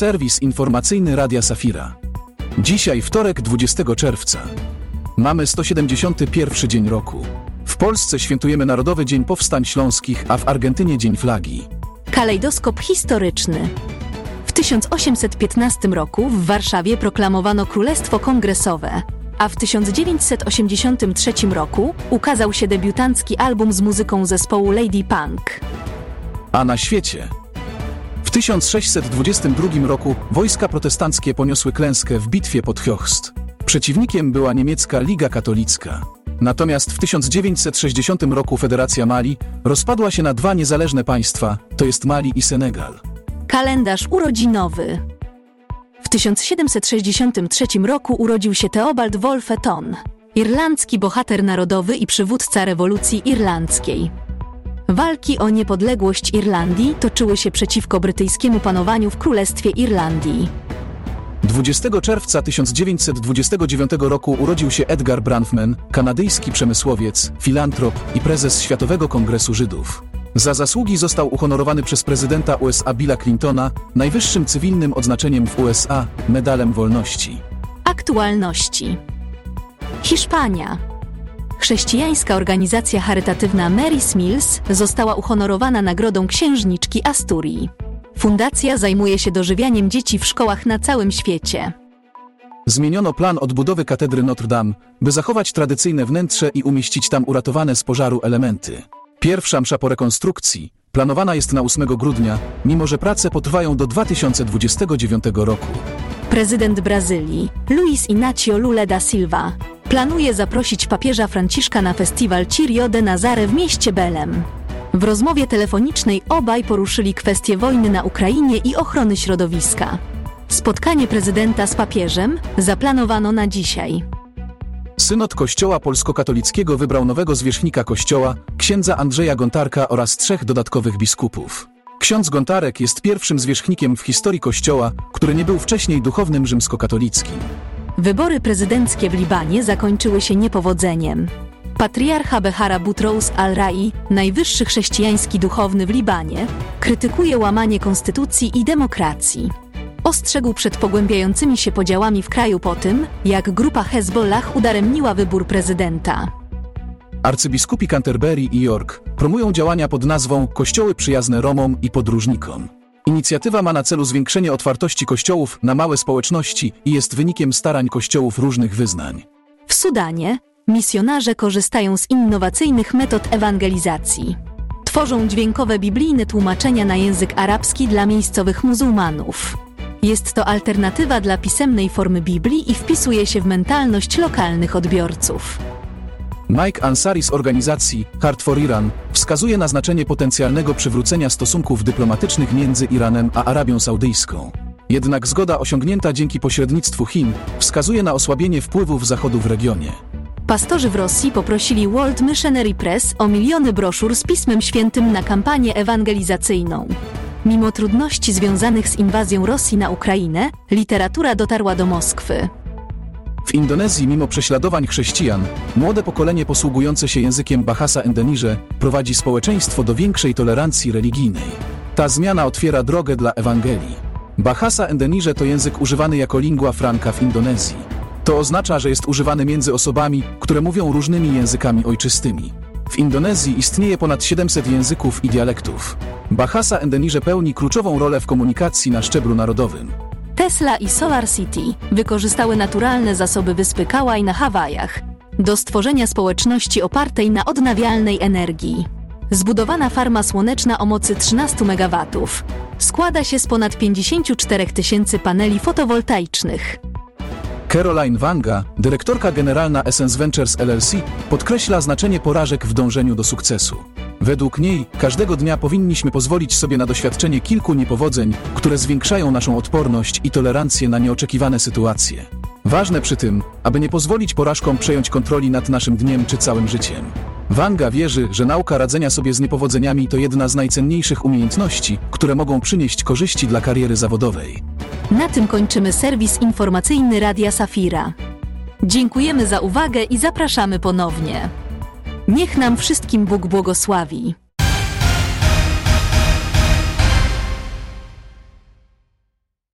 serwis informacyjny Radia Safira. Dzisiaj wtorek 20 czerwca. Mamy 171 dzień roku. W Polsce świętujemy Narodowy Dzień Powstań Śląskich, a w Argentynie Dzień Flagi. Kalejdoskop historyczny. W 1815 roku w Warszawie proklamowano Królestwo Kongresowe, a w 1983 roku ukazał się debiutancki album z muzyką zespołu Lady Punk. A na świecie. W 1622 roku wojska protestanckie poniosły klęskę w bitwie pod Hjochst. Przeciwnikiem była niemiecka Liga Katolicka. Natomiast w 1960 roku Federacja Mali rozpadła się na dwa niezależne państwa, to jest Mali i Senegal. Kalendarz urodzinowy. W 1763 roku urodził się Theobald Wolfe Ton, irlandzki bohater narodowy i przywódca rewolucji irlandzkiej. Walki o niepodległość Irlandii toczyły się przeciwko brytyjskiemu panowaniu w Królestwie Irlandii. 20 czerwca 1929 roku urodził się Edgar Branfman, kanadyjski przemysłowiec, filantrop i prezes Światowego Kongresu Żydów. Za zasługi został uhonorowany przez prezydenta USA Billa Clintona najwyższym cywilnym odznaczeniem w USA medalem wolności. Aktualności. Hiszpania. Chrześcijańska organizacja charytatywna Mary's Mills została uhonorowana nagrodą księżniczki Asturii. Fundacja zajmuje się dożywianiem dzieci w szkołach na całym świecie. Zmieniono plan odbudowy katedry Notre Dame, by zachować tradycyjne wnętrze i umieścić tam uratowane z pożaru elementy. Pierwsza msza po rekonstrukcji planowana jest na 8 grudnia, mimo że prace potrwają do 2029 roku. Prezydent Brazylii, Luiz Inácio Lula da Silva, planuje zaprosić papieża Franciszka na festiwal Cirio de Nazare w mieście Belem. W rozmowie telefonicznej obaj poruszyli kwestie wojny na Ukrainie i ochrony środowiska. Spotkanie prezydenta z papieżem zaplanowano na dzisiaj. Synod Kościoła Polskokatolickiego wybrał nowego zwierzchnika Kościoła, księdza Andrzeja Gontarka oraz trzech dodatkowych biskupów. Ksiądz Gontarek jest pierwszym zwierzchnikiem w historii Kościoła, który nie był wcześniej duchownym rzymskokatolickim. Wybory prezydenckie w Libanie zakończyły się niepowodzeniem. Patriarcha Behara Butrous al-Rai, najwyższy chrześcijański duchowny w Libanie, krytykuje łamanie konstytucji i demokracji. Ostrzegł przed pogłębiającymi się podziałami w kraju po tym, jak grupa Hezbollah udaremniła wybór prezydenta. Arcybiskupi Canterbury i York promują działania pod nazwą Kościoły przyjazne Romom i podróżnikom. Inicjatywa ma na celu zwiększenie otwartości kościołów na małe społeczności i jest wynikiem starań kościołów różnych wyznań. W Sudanie misjonarze korzystają z innowacyjnych metod ewangelizacji. Tworzą dźwiękowe biblijne tłumaczenia na język arabski dla miejscowych muzułmanów. Jest to alternatywa dla pisemnej formy Biblii i wpisuje się w mentalność lokalnych odbiorców. Mike Ansari z organizacji Heart for Iran wskazuje na znaczenie potencjalnego przywrócenia stosunków dyplomatycznych między Iranem a Arabią Saudyjską. Jednak zgoda osiągnięta dzięki pośrednictwu Chin wskazuje na osłabienie wpływów Zachodu w regionie. Pastorzy w Rosji poprosili World Missionary Press o miliony broszur z Pismem Świętym na kampanię ewangelizacyjną. Mimo trudności związanych z inwazją Rosji na Ukrainę, literatura dotarła do Moskwy. W Indonezji, mimo prześladowań chrześcijan, młode pokolenie posługujące się językiem Bahasa Indonesia prowadzi społeczeństwo do większej tolerancji religijnej. Ta zmiana otwiera drogę dla Ewangelii. Bahasa Indonesia to język używany jako lingua franca w Indonezji. To oznacza, że jest używany między osobami, które mówią różnymi językami ojczystymi. W Indonezji istnieje ponad 700 języków i dialektów. Bahasa Indonesia pełni kluczową rolę w komunikacji na szczeblu narodowym. Tesla i Solar City wykorzystały naturalne zasoby wyspy Kauai na Hawajach do stworzenia społeczności opartej na odnawialnej energii. Zbudowana farma słoneczna o mocy 13 MW składa się z ponad 54 tysięcy paneli fotowoltaicznych. Caroline Wanga, dyrektorka generalna Essence Ventures LLC, podkreśla znaczenie porażek w dążeniu do sukcesu. Według niej każdego dnia powinniśmy pozwolić sobie na doświadczenie kilku niepowodzeń, które zwiększają naszą odporność i tolerancję na nieoczekiwane sytuacje. Ważne przy tym, aby nie pozwolić porażkom przejąć kontroli nad naszym dniem czy całym życiem. Wanga wierzy, że nauka radzenia sobie z niepowodzeniami to jedna z najcenniejszych umiejętności, które mogą przynieść korzyści dla kariery zawodowej. Na tym kończymy serwis informacyjny Radia Safira. Dziękujemy za uwagę i zapraszamy ponownie. Niech nam wszystkim Bóg błogosławi.